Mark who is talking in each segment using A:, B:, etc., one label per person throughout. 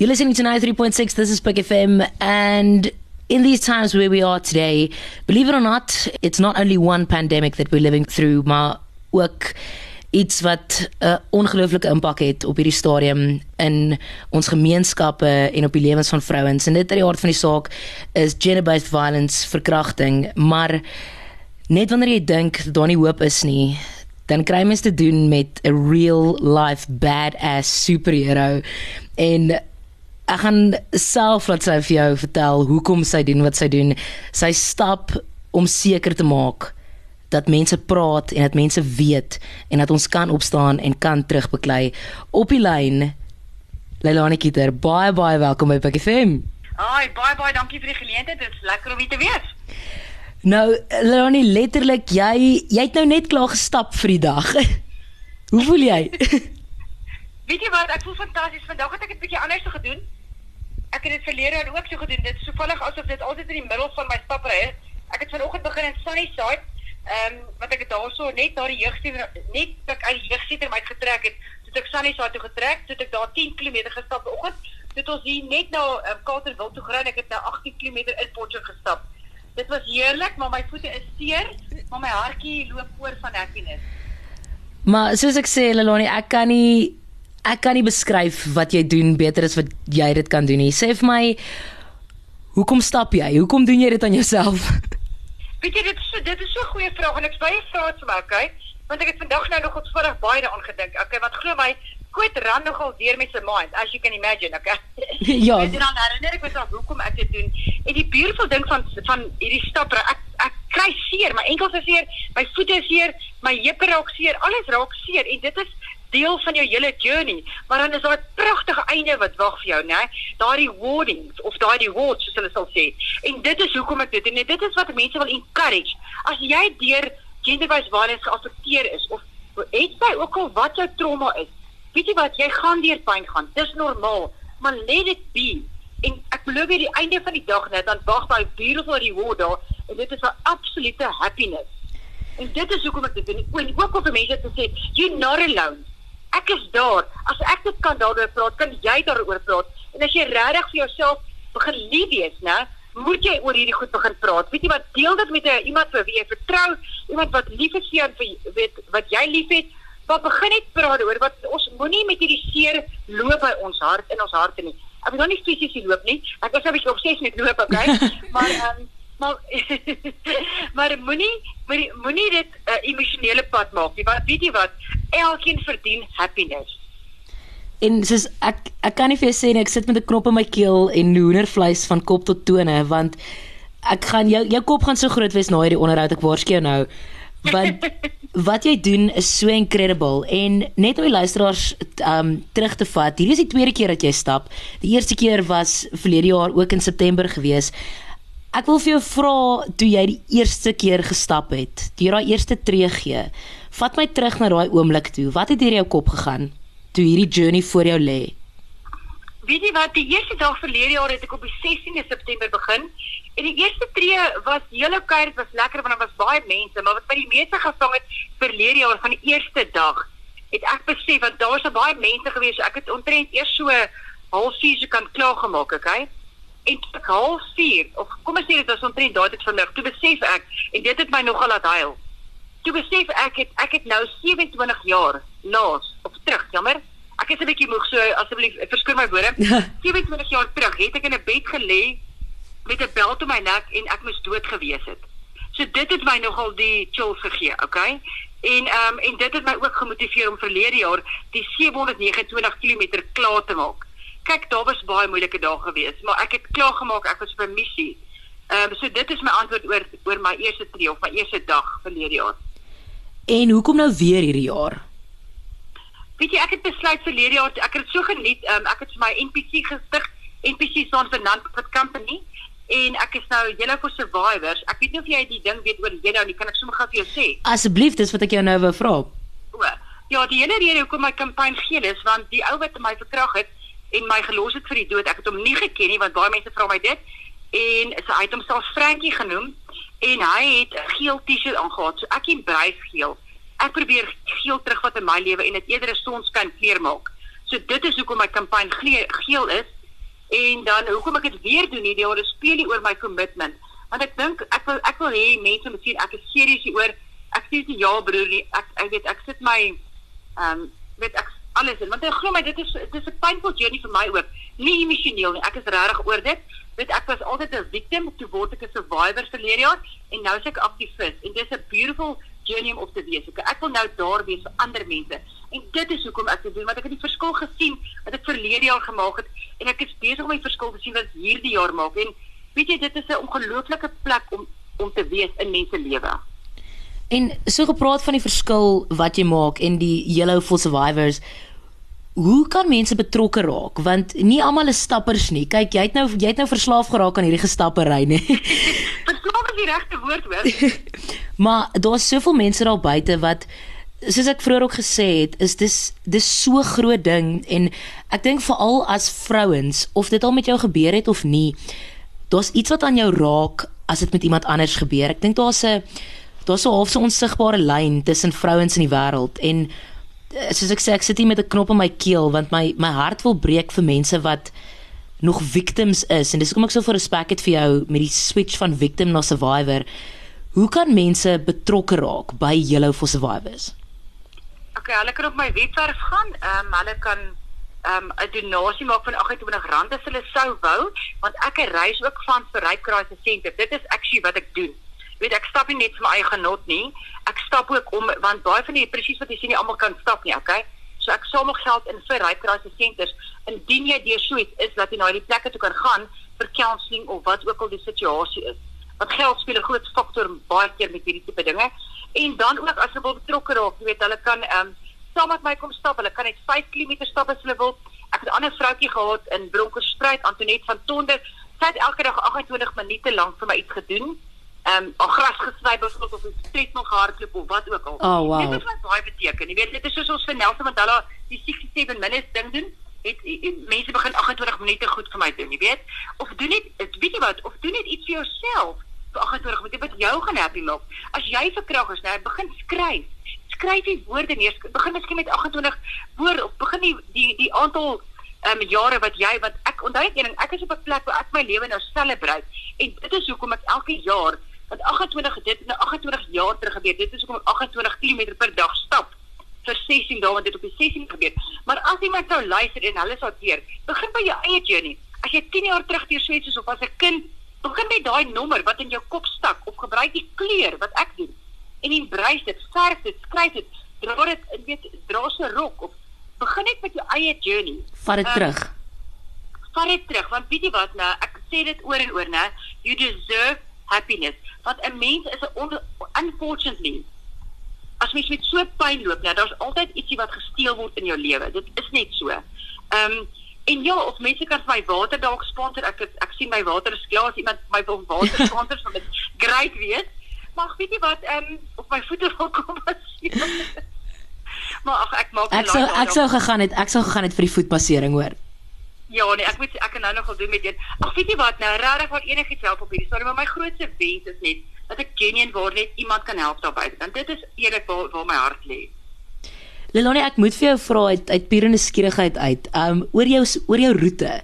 A: You're listening to 93.6. This is Pick FM. And in these times where we are today, believe it or not, it's not only one pandemic that we're living through, maar ook iets wat 'n uh, ongelooflike impak het op hierdie stadium in ons gemeenskappe en op die lewens van vrouens. En dit uit die hart van die saak is gender-based violence, verkrachting, maar net wanneer jy dink daar nie hoop is nie, dan kry mens te doen met 'n real life badass superhero en ek gaan self laat sy vir jou vertel hoekom sy doen wat sy doen. Sy stap om seker te maak dat mense praat en dat mense weet en dat ons kan opstaan en kan terugbeklei op die lyn. Leilani Kieter, baie baie welkom by Pick FM.
B: Ai, baie baie dankie vir die geleentheid. Dit is lekker om hier te wees.
A: Nou, Leilani, letterlik jy jy het nou net klaar gestap vir die dag. Hoe voel jy?
B: Weet jy wat? Ek voel fantasties. Vandag het ek 'n bietjie anders gedoen ek het dit verlede jaar ook so gedoen. Dit is toevallig asof dit altyd in die middel van my stapry is. Ek het vanoggend begin in Sunnyside. Ehm um, wat ek daarso net na die jeugsentrum net ek uit die jeugsentrum uitgetrek het, het ek Sunnyside toe getrek, het ek daar 10 km gestap vanoggend. Dit ons hier net na um, ehm, Katerwil toe gery ek het nou 18 km in Potchefstroom gestap. Dit was heerlik, maar my voete is seer, maar my hartjie loop oor van happiness.
A: Maar soos ek sê Lelani, ek kan nie ek kan nie beskryf wat jy doen beter as wat jy dit kan doen nie. Sê vir my hoekom stap jy? Hoekom doen jy dit aan jouself?
B: Weet jy dit is dit is so 'n goeie vraag en ek baie vra dit vir my, okay? Want ek het vandag nou nog godsvoorig baie daaraan gedink. Okay, wat glo my Quit ran nogal deur met sy mind as you can imagine okay
A: ja
B: ek dan herinner ek myself hoekom ek dit doen en die beautiful ding van van hierdie stap ek ek kry seer my enkels is seer my voete is seer my heupe raak seer alles raak seer en dit is deel van jou hele journey, maar dan is daar 'n pragtige einde wat wag vir jou, né? Daardie warnings of daardie words soos hulle sal sê. En dit is hoekom ek dit doen. Dit is wat mense wil encourage. As jy deur gender-based violence geaffekteer is of het jy ook al wat jou trauma is, weet jy wat, jy gaan deur pyn gaan. Dis normaal, maar let it be. En ek glo weer die einde van die dag net dan wag daai beautiful reward daar en dit is 'n absolute happiness. En dit is hoekom ek dit doen. En ook om vir mense te sê, you're not alone ek is daar. As ek dit kan daaroor praat, kan jy daaroor praat. En as jy regtig vir jouself begin lief wees, né? Moet jy oor hierdie goed begin praat. Weet jy wat? Deel dit met 'n iemand vir wie jy vertrou, iemand wat lief is vir jou, weet wat jy liefhet. Wat begin net praat oor wat ons moenie met hierdie seer loop by ons hart in ons harte nie. Ek wil nou nie fisies loop nie. Ek is 'n bietjie obsessief met loop, okay? maar ehm um, maar maar moenie moenie dit 'n uh, emosionele pad maak nie. Want weet jy wat? Elkeen verdien happiness.
A: En soos ek ek kan nie vir jou sê nie, ek sit met 'n knop in my keel en hoendervleis van kop tot tone want ek gaan jou jou kop gaan so groot wees na hierdie onderhoud ek waarskynlik nou. Want wat jy doen is so incredible en net om die luisteraars um terug te vat. Hierdie is die tweede keer dat jy stap. Die eerste keer was verlede jaar ook in September gewees. Ek wil vir jou vra toe jy die eerste keer gestap het, die daai eerste tree gee. Vat my terug na daai oomblik toe. Wat het deur jou kop gegaan toe hierdie journey voor jou lê?
B: Weet jy wat, die eerste dag verlede jaar het ek op die 16de September begin en die eerste tree was heel oukei, dit was lekker want daar was baie mense, maar wat my die meeste gevang het verlede jaar van die eerste dag, het ek besef want daar was so baie mense gewees, so ek het omtrent eers so halfuur se kan klaar gemaak, okay? En ek half 4 of kom ons sê dit was omtrent daai tyd vandag toe besef ek en dit het my nogal laat huil. Toe besef ek het ek het nou 27 jaar laas of terug jammer ek is 'n bietjie moeg so asseblief verskoon my woorde 27 jaar terug het ek in 'n bed gelê met 'n bel om my nek en ek moes dood gewees het. So dit het my nogal die chills gegee okay en ehm um, en dit het my ook gemotiveer om verlede jaar die 729 km klaar te maak kyk daar was baie moeilike dae gewees, maar ek het klaar gemaak, ek was 'n missie. Ehm um, so dit is my antwoord oor oor my eerste tree of my eerste dag verlede jaar.
A: En hoekom nou weer hierdie jaar?
B: Weet jy, ek het besluit verlede jaar, ek het dit so geniet, ehm um, ek het vir my NPC gestig, NPC staan vir non-profit company en ek is nou julle vir survivors. Ek weet nie of jy die ding weet oor jy nou, nie kan ek sommer gou vir jou sê.
A: Asseblief, dis wat ek jou nou wou vra.
B: O. Ja, die hele rede hoekom my kampanje geel is want die ou wat my verkrag het, en my gelos het vir die dood. Ek het hom nie geken nie want baie mense vra my dit. En so hy het homself Frankie genoem en hy het 'n geel T-shirt aangetree. So ek embrace geel. Ek probeer geel terugvat in my lewe en dit eerder 'n sonskyn kleur maak. So dit is hoekom my kampanje geel is En dan hoekom ek dit weer doen hierdie jaar is speel nie oor my commitment. Want ek dink ek wil ek wil hê mense moet sien ek is serieus hieroor. Ek sê nie ja broer nie. Ek ek weet ek sit my ehm um, weet ek alles in want ek glo my dit is dit is 'n painful journey vir my ook. Nie emosioneel nie. Ek is regtig oor dit. Weet ek was altyd 'n victim toe word ek 'n survivor verlede jaar en nou is ek aktivis en dit is 'n beautiful journey om op te wees. Ek, ek wil nou daar wees vir ander mense. En dit is hoekom ek dit doen want ek het die verskil gesien wat ek verlede jaar gemaak het en ek is besig om die verskil te sien wat hierdie jaar maak en weet jy dit is 'n ongelooflike plek om om te wees in mense lewe.
A: En so gepraat van die verskil wat jy maak en die Yellow for Survivors Hoe kan mense betrokke raak want nie almal is stappers nie. Kyk, jy het nou jy het nou verslaaf geraak aan hierdie gestappery, nê.
B: Verslaaf is die regte woord, hoor.
A: maar daar's soveel mense daar buite wat soos ek vroeër ook gesê het, is dis dis so groot ding en ek dink veral as vrouens of dit al met jou gebeur het of nie, daar's iets wat aan jou raak as dit met iemand anders gebeur. Ek dink daar's 'n daar's 'n half so onsigbare lyn tussen vrouens in die wêreld en soos ek sê ek sit hier met 'n knop in my keel want my my hart wil breek vir mense wat nog victims is en dis hoekom ek so veel respek het vir jou met die switch van victim na survivor. Hoe kan mense betrokke raak by Yellow for Survivors?
B: Okay, hulle kan op my webwerf gaan. Ehm um, hulle kan ehm um, 'n donasie maak van R28 as hulle sou wou, want ek reis ook van vir Rykraise Senter. Dit is actually wat ek doen. Weet ek stap nie net vir my eie genot nie. Ek stap ook om want baie van die presies wat jy sien nie almal kan stap nie, okay? So ek samel geld in vir Rykraise Senters. Indien jy deur so iets is dat jy na die plekke toe kan gaan vir counselling of wat ook al die situasie is. Want geld speel 'n groot faktor baie keer met hierdie tipe dinge en dan ook as hulle betrokke raak, jy weet, hulle kan ehm um, saam met my kom stap. Hulle kan net 5 km stap as hulle wil. Ek het 'n ander vroutjie gehad in Bronkhorstspruit, Antoinette van Tonde. Sy het elke dag 28 minute lank vir my iets gedoen. Ehm um, al gras gesny byvoorbeeld of 'n street nog hardloop of wat ook al.
A: Oh, wow.
B: Dit is wat baie beteken. Jy weet, dit is soos ons vir Nelson Mandela die 67 minutes ding doen. Het, het, het mense begin 28 minute goed vir my doen, jy weet? Of doen net, weet jy wat, of doen net iets vir jouself vir 28 minute wat jou gaan happy maak. As jy verkrag is, nou begin skryf. Skryf die woorde neer. Begin miskien met 28 woorde of begin die die die aantal ehm um, jare wat jy wat ek onthou ek ding, ek is op 'n plek waar ek my lewe nou celebrate en dit is hoekom ek elke jaar want 28 dit nou 28 jaar terug gebeur. Dit is hoekom ek 28 km per dag stap vir 16 dae want dit op die 16 gebeur. Maar as iemand sou luister en hulle sou keer, begin by jou eie journey. As jy 10 jaar terug deur Swets is of as 'n kind begin met daai nommer wat in jou kop stak of gebruik die kleur wat ek doen en embrace dit, verf dit, skryf dit, dra dit, weet, dra se rok of begin net met jou eie journey.
A: Vat dit um, terug.
B: Vat dit terug want weet jy wat nou, ek sê dit oor en oor, né? You deserve happiness. Want 'n mens is 'n unfortunately as mens met so pyn loop, nou daar's altyd ietsie wat gesteel word in jou lewe. Dit is net so. Ehm um, En ja, of mense kan vir my water dalk sponsor. Ek het, ek sien my water is klaar as iemand my wil water sponsor, sal dit great wees. Maar weet jy wat, ehm um, op my voete wil kom as Maar ag ek maak
A: Ek sou ek sou gegaan het, ek sou gegaan het vir die voetpassering hoor.
B: Ja, nee, ek moet ek kan nou nogal doen met een. Ag weet jy wat, nou regtig wat enigiets help op hierdie storie, maar my grootste wens is net dat ek genuen waar net iemand kan help daarby. Want dit is eerlik waar, waar my hart lê.
A: Lelani, ek moet vir jou vra uit uit pure nuuskierigheid uit. Um oor jou oor jou roete.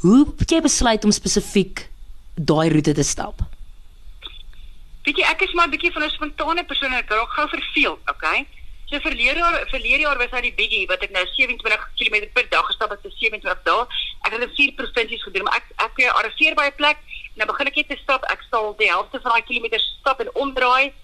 A: Hoe het jy besluit om spesifiek daai roete te stap?
B: Weet jy, ek is maar 'n bietjie van 'n spontane persoon en ek raak gou verveel, okay? So verlede jaar verlede jaar was hy die biggie wat ek nou 27 km per dag gestap het vir 27 dae. Ek het dit vier provinsies gedoen, maar ek ek arriveer by 'n plek en dan begin ek net te stap. Ek sal die helfte van daai kilometers stap en omdraai.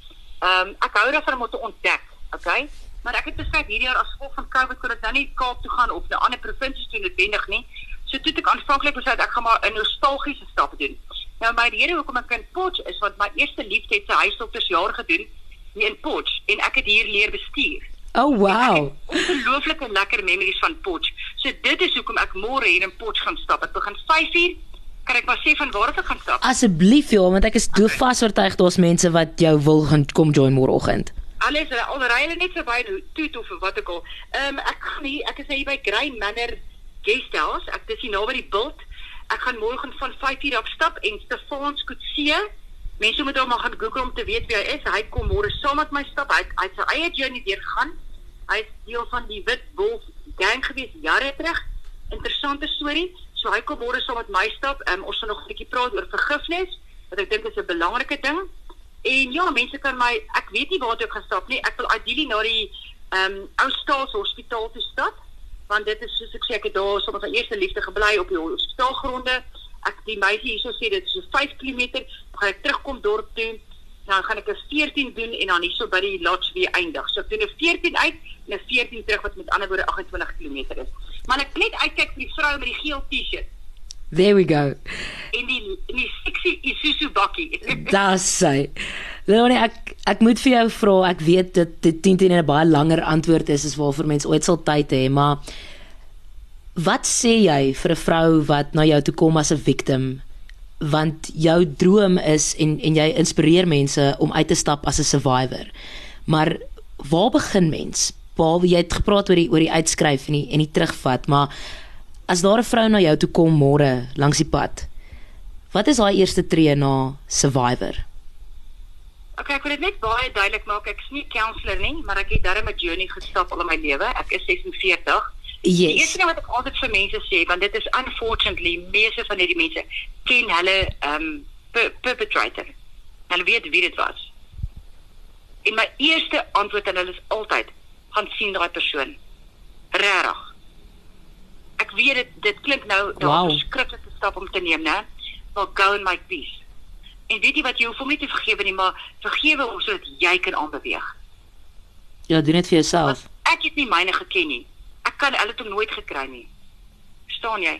B: Ehm um, ek hou daarvan om te ontdek, okay? maar ek het besluit hierdie jaar as gevolg van Covid kon ek nou nie Kaap toe gaan of na ander provinsies toe noodwendig nie. So toe ek aanvanklik besluit ek gaan maar 'n nostalgiese stap doen. Nou my rede hoekom ek in Potch is want my eerste liefde het sy huisdoktersjaar gedoen hier in Potch en ek het hier leer bestuur.
A: Oh wow.
B: Ongelooflike lekker memories van Potch. So dit is hoekom ek môre hier in Potch gaan stap. Ek begin 5uur kan ek maar sê van waar ek gaan stap.
A: Asseblief ja, want ek is doofvas oortuig daar's mense wat jou wil gaan kom join môreoggend
B: alles hulle al ry hulle net verby toe toe of wat ek al. Ehm um, ek gaan hier ek is hier by Grey Manor Guest House. Ek dis hier naby die bult. Ek gaan môre van 5:00 af stap en Stefans Kutse. Mense moet hom maar gaan Google om te weet wie hy is. Hy kom môre saam met my stap. Hy hy sy eie journey deur gaan. Hy is deel van die Wit Wolf gang gewees jare terug. Interessante storie. So hy kom môre saam met my stap. Um, ons gaan nog 'n bietjie praat oor vergifnis, wat ek dink is 'n belangrike ding. En ja, mense kan my ek weet nie waar toe ek gaan stap nie. Ek wil ideally na die ehm um, ou staatshospitaal toe stap want dit is soos ek sê ek het daar sommer van eerste liefde gebly op die hospitaalgronde. Ek die meisie hierso sê dit is so 5 km, dan gaan ek terugkom dorp toe. Dan gaan ek 'n 14 doen en dan hierso by die lodge weer eindig. So ek doen 'n 14 uit en 'n 14 terug wat met ander woorde 28 km is. Maar ek net uitkyk vir die vrou met die geel T-shirt.
A: There we go.
B: In die in die sexy Isuzu bakkie.
A: Das sê. Leonie, ek ek moet vir jou vra, ek weet dit dit 10 10 'n baie langer antwoord is as waarvoor mense ooit sal tyd hê, maar wat sê jy vir 'n vrou wat na jou toe kom as 'n victim? Want jou droom is en en jy inspireer mense om uit te stap as 'n survivor. Maar waar begin mens? Behalwe jy het gepraat oor die oor die uitskryf en die en die terugvat, maar as daar 'n vrou na jou toe kom môre langs die pad, wat is haar eerste tree na survivor?
B: Okay, ek wil dit net baie duidelik maak. Ek is nie counselor nie, maar ek het darem 'n journey gestap al my lewe. Ek is 46.
A: Yes.
B: Die eerste ding wat ek altyd vir mense sê, want dit is unfortunately meeste van hierdie mense ken hulle um per perpetrator. Hulle weet wie dit was. En my eerste antwoord aan hulle is altyd gaan sien daai persoon. Regtig. Ek weet dit dit klink nou daar
A: Wow.
B: 'n verskriklike stap om te neem, né? Maar go in my peace. En weet jy wat jy hoef hom nie te vergewe nie, maar vergewe hom sodat jy kan aanbeweeg.
A: Ja, doen dit vir jouself.
B: Ek het nie myne geken nie. Kan hulle toe nooit gekry nie. Verstaan jy?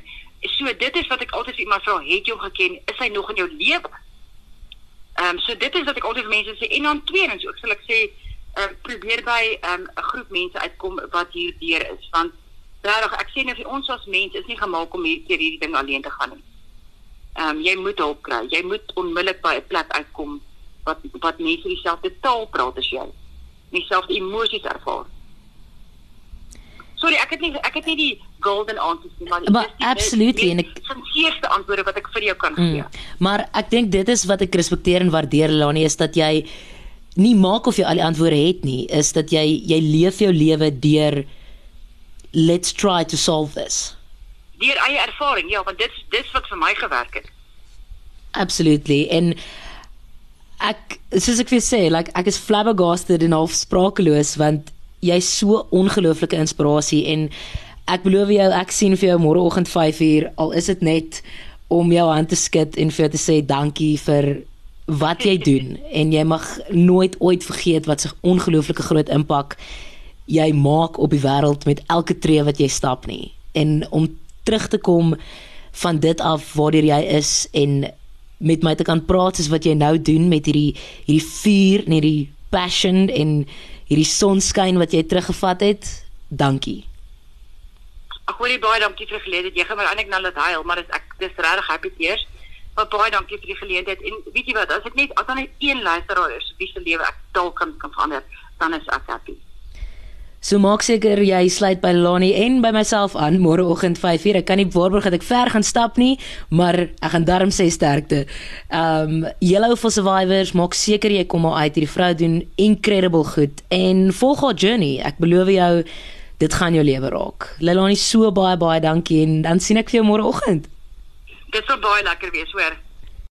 B: So dit is wat ek altyd vir iemand vra, het jy hom geken? Is hy nog in jou lewe? Ehm um, so dit is wat ek altyd vir mense sê en dan tweedens ook sal ek sê ehm um, probeer by ehm um, 'n groep mense uitkom wat hier deur is want regtig ek sê net vir ons as mense is nie gemaak om hier deur hierdie ding alleen te gaan nie. Ehm um, jy moet hulp kry. Jy moet onmiddellik by 'n plek uitkom wat wat mense dieselfde taal praat as jy. Dieselfde emosies ervaar. Sorry, ek het nie ek het nie die golden answers nie, maar
A: Maar absolutely, en ek-
B: sincerste antwoorde wat ek vir jou kan
A: Mm.
B: gee.
A: Maar ek dink dit is wat ek respekteer en waardeer Lani is dat jy nie maak of jy al die antwoorde het nie, is dat jy jy leef jou lewe deur let's try to solve this.
B: Deur eie ervaring, ja, want dit is dis wat vir my gewerk het.
A: Absolutely. En ek soos ek vir sê, like ek is flabbergasted en half sprakeloos want jy's so ongelooflike inspirasie en ek beloof jou ek sien vir jou môreoggend 5uur al is dit net om jou hand te skud en vir jou te sê dankie vir wat jy doen. En jy mag nooit ooit vergeet wat 'n ongelooflike groot impak jy maak op die wêreld met elke tree wat jy stap nie. En om terug te kom van dit af waardeur jy is en met my te kan praat soos wat jy nou doen met hierdie hierdie vuur en hierdie passion en hierdie sonskyn wat jy teruggevat het. Dankie.
B: Ek wil baie dankie vir die geleentheid. Jy gaan my eintlik nou laat huil, maar dis ek dis regtig happy tears. Maar baie dankie vir die geleentheid. En weet jy wat, as ek net as dan net een luisteraar is wie se lewe ek dalk kan kan verander, dan is ek happy.
A: So maak seker jy sluit by Lani en by myself aan môreoggend 5uur. Ek kan nie waarborg dat ek ver gaan stap nie, maar ek gaan darm sê sterkte. Um Yellow for Survivors, maak seker jy kom al uit. Hierdie vrou doen incredible goed en volg haar journey. Ek beloof jou dit gaan jou lewe raak. Lelani so baie baie dankie en dan sien ek vir jou môreoggend.
B: Dit sal baie lekker wees, hoor.